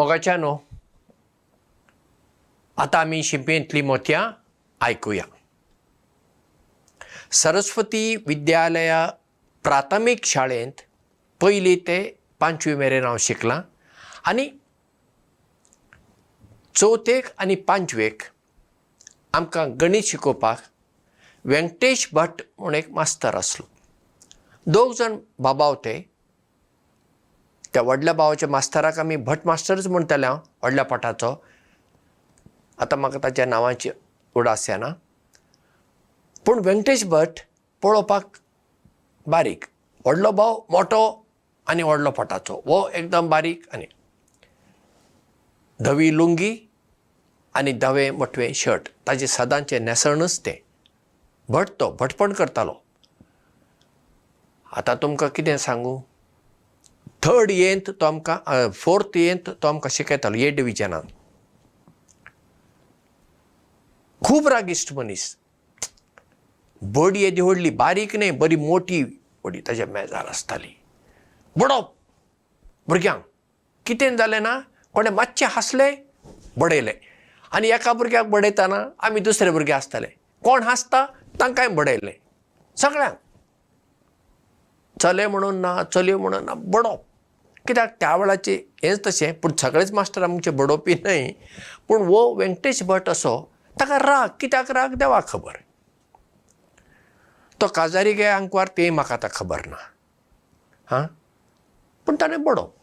मोगाच्यानो आता आम्ही शिंपेंतली मोतयां ऐकूया सरस्वती विद्यालया प्राथमीक शाळेंत पयली ते पांचवी मेरेन हांव शिकलां आनी चवथेक आनी पांचवेक आमकां गणीत शिकोवपाक व्यंकटेश भट म्हूण एक मास्तर आसलो. दोग जाण बाबावते त्या व्हडल्या भावाच्या मास्तराक आमी भट मास्टरच म्हणटाले हांव व्हडल्या पोटाचो. आतां म्हाका ताच्या नांवाची उडास येना पूण व्यंकटेश भट पळोवपाक बारीक. व्हडलो भाव मोठो आनी व्हडलो पोटाचो. वो एकदम बारीक आनी धवी लुंगी आनी धवे मोटवें शर्ट. ताजें सदांचें नेसणूच तें. भट तो भटपण करतालो. आतां तुमकां कितें सांगू थर्ड येंत तो आमकां फोर्थ येंत तो आमकां शिकयतालो ए डिविजनान खूब रागिश्ट मनीस. बडी येदी व्हडली बारीक न्ही बरी मोटी बडी ताच्या मेजार आसताली. बडोवप भुरग्यांक कितें जालें ना कोणें मातशें हांसलें बडयलें. आनी एका भुरग्याक बडयतना आमी दुसरे भुरगे आसताले कोण हांसता? तांकांय बडयलें. सगळ्यांक. चले म्हणून ना चलयो म्हणून ना बडोवप कित्याक त्या वेळाचें हेंच तशें पूण सगळेच मास्टर आमचे बडोवपी न्हय. पूण वो व्यंकटेश भट असो ताका राग कित्याक राग देवा खबर? तो काजारी गे आंकवार तें म्हाका आतां खबर ना. हां? पूण ताणें बडोवप.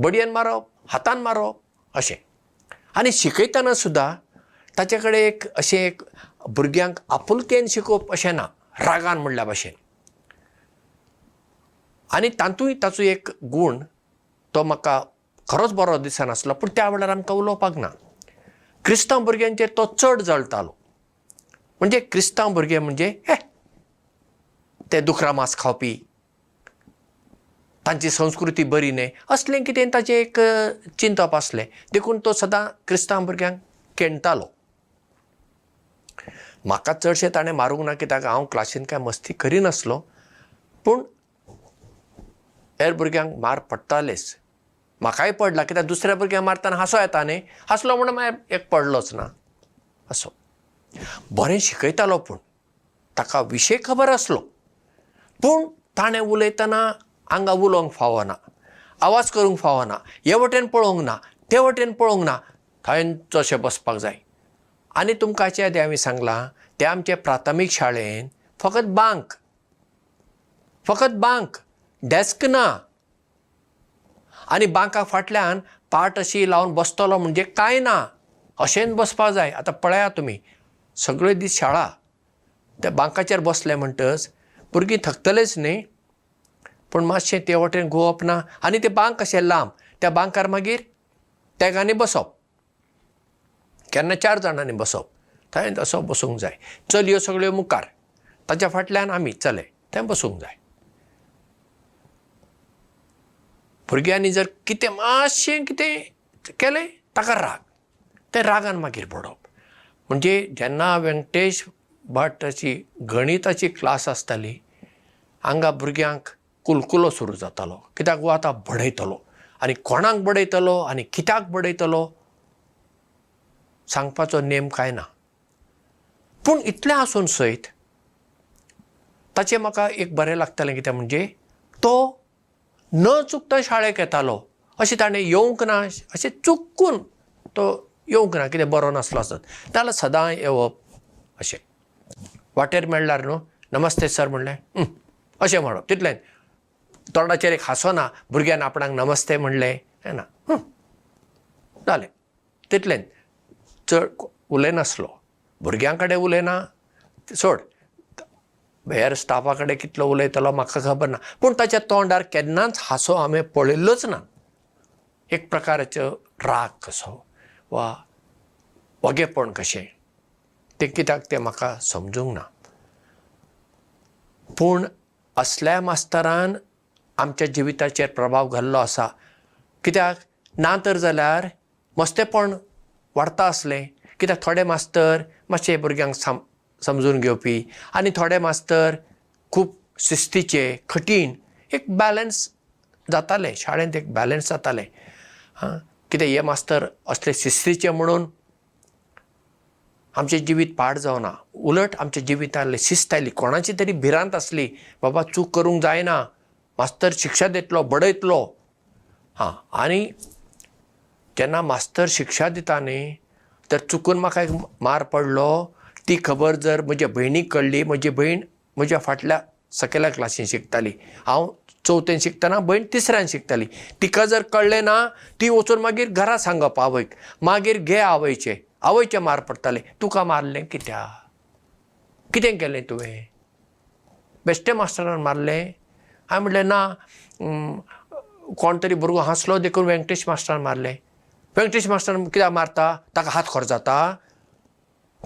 बडयेन मारप हातान मारप अशें. आनी शिकयतना सुद्दां ताचे कडेन एक अशें एक भुरग्यांक आपुलकेन शिकोवप अशें ना रागान म्हणल्या भाशेन आनी तातूंय ताचो एक गूण तो म्हाका खरोच बरो दिसनासलो पूण त्या वेळार आमकां उलोवपाक ना. क्रिस्तांव भुरग्यांचेर तो चड जळटालो. म्हणजे क्रिस्तांव भुरगे म्हणजे हे ते दुकरा मांस खावपी तांची संस्कृती बरी न्हय. असलें कितें ताचें एक चिंतप आसलें देखून तो सदां क्रिस्तांव भुरग्यांक केणटालो म्हाका चडशें ताणें मारूंक ना कित्याक हांव क्लासीन कांय मस्ती करिनासलो पूण हेर भुरग्यांक मार पडटालेच. म्हाकाय पडला कित्याक दुसऱ्या भुरग्यांक मारतना हांसो येता न्ही? हांसलो म्हणून मागीर एक पडलोच ना. असो. बरें शिकयतालो पूण. ताका विशय खबर आसलो. पूण ताणें उलयतना आंगा उलोवंक फावना. आवाज करूंक फावना. हे वटेन पळोवंक ना. ते वटेन पळोवंक ना. थंयच अशें बसपाक जाय. आनी तुमकां हाचे आदी हांवें सांगलां ते आमचे प्राथमीक शाळेन फकत बांक. फकत बांक डेस्क ना. आनी बांका फाटल्यान पाट अशी लावन बसतलो म्हणजे कांय ना. अशेंच बसपाक जाय. आतां पळयात तुमी. सगळे दीस शाळा. त्या बांकाचेर बसले म्हणटच भुरगीं थकतलेच न्ही. पूण मातशें ते वटेन घुंवप ना. आनी ते बांक कशें लांब. त्या बांकार मागीर तेगांनी बसप. केन्ना चार जाणांनी बसप. थंय असो बसूंक जाय. चलयो सगळ्यो मुखार. ताच्या फाटल्यान आमी चले. थंय बसूंक जाय भुरग्यांनी जर कितें मातशें कितें केलें ताका राग. ते रागान मागीर पडप म्हणजे जेन्ना व्यंकटेश भटाची गणिताची क्लास आसताली हांगा भुरग्यांक कुलकुलो सुरू जातालो. कित्याक वो आतां बडयतलो. आनी कोणाक बडयतलो आनी कित्याक बडयतलो सांगपाचो नेम कांय ना. पूण इतलें आसून सयत ताचें म्हाका एक बरें लागतालें कितें म्हणजे तो न चुकता शाळेक येतालो. अशें ताणें येवंक ना अशें चुकून तो येवंक ना कितें बरो नासलो आसत. नाजाल्यार सदां येवप अशें. वाटेर मेळ्ळ्यार न्हू नमस्ते सर म्हणलें अशें म्हणप तितलेंच. तोंडाचेर एक हांसो ना भुरग्यान आपणाक नमस्ते म्हणलें हें ना जालें तितलेंच. चड उलयनासलो भुरग्यां कडेन उलयना सोड हेर स्टाफा कडेन कितलो उलयतलो म्हाका खबर ना. पूण ताच्या तोंडार केन्नाच हांसो हांवें पळयल्लोच ना. एक प्रकाराचो राग कसो वा वगेपण कशें तें कित्याक तें म्हाका समजूंक ना. पूण असल्या मास्तरान आमच्या जिविताचेर प्रभाव घाल्लो आसा. कित्याक? ना तर जाल्यार मस्तेपण वाडटा आसलें कित्याक थोडे मास्तर मातशे भुरग्यांक सम समजून घेवपी. आनी थोडे मास्तर खूब शिस्तीचे कठीण एक बॅलन्स जातालें. शाळेंत एक बॅलन्स जातालें. हां कितें हे मास्तर असले शिस्तीचे म्हणून आमचें जिवीत पाड जावना. उलट आमच्या जिवितांतली शिस्त आयली कोणाची तरी भिरांत आसली बाबा चूक करूंक जायना मास्तर शिक्षा दितलो बडयतलो. हां आनी जेन्ना मास्तर शिक्षा दिता न्ही तर चुकून म्हाका एक मार पडलो ती खबर जर म्हज्या भयणीक कळ्ळी म्हजी भयण म्हज्या फाटल्या सकयल्या क्लासीन शिकताली. हांव चवथेन शिकतना भयण तिसऱ्यान शिकताली. तिका जर कळ्ळें ना ती वचून मागीर घरा सांगप आवयक. मागीर घे आवयचें. आवयचें मार पडटालें. तुका मारलें कित्याक कितें केलें तुवें? बेश्टे मास्टरान मारलें? हांवें म्हणलें ना कोण तरी भुरगो हांसलो देखून वेंकटेश मास्टरान मारलें. वेंकटेश मास्टर कित्याक मारता? ताका हात खर जाता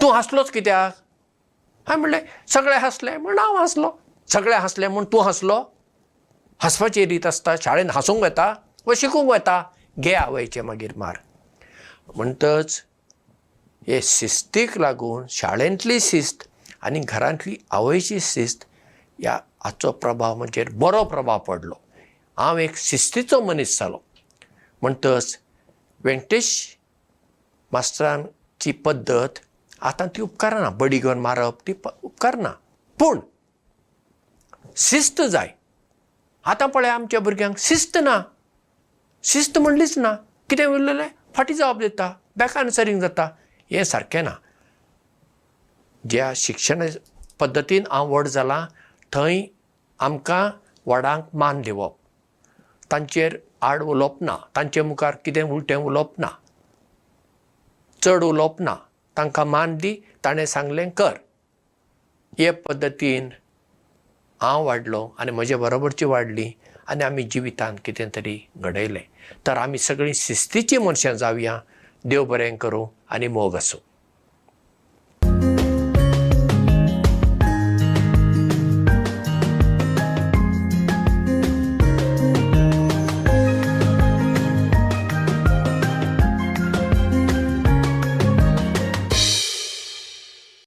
तूं हांसलोच कित्याक? हांवें म्हणलें सगळे हांसले. म्हण हांव हांसलो. सगळे हांसले म्हूण तूं हांसलो? हांसपाची रीत आसता शाळेन हांसूंक येता वा शिकूंक येता घे आवयचें मागीर मार. म्हणटच हे शिस्तीक लागून शाळेंतली शिस्त आनी घरांतली आवयची शिस्त ह्या हाचो प्रभाव म्हजेर बरो प्रभाव पडलो. हांव एक शिस्तीचो मनीस जालो. म्हणटच वेंकटेश मास्टरांची पद्दत आतां ती उपकारना बडी घेवन मारप ती उपकारना पूण शिस्त जाय. आतां पळय आमच्या भुरग्यांक शिस्त ना. शिस्त म्हणलीच ना. कितें उरलेलें? फाटीं जबाब दिता बॅक आन्सरींग जाता. हें सारकें ना. ज्या शिक्षण पद्दतीन हांव व्हड जालां थंय आमकां व्हडांक मान दिवप तांचेर आड उलोवप ना. तांचे मुखार कितें उलटें उलोवप ना. चड उलोवप ना तांकां मान दी ताणें सांगलें कर. हे पद्दतीन हांव वाडलो आनी म्हजे बरोबरची वाडली आनी आमी जिवितांत कितें तरी घडयलें. तर आमी सगळीं शिस्तीचीं मनशां जावया देव बरें करूं आनी मोग आसूं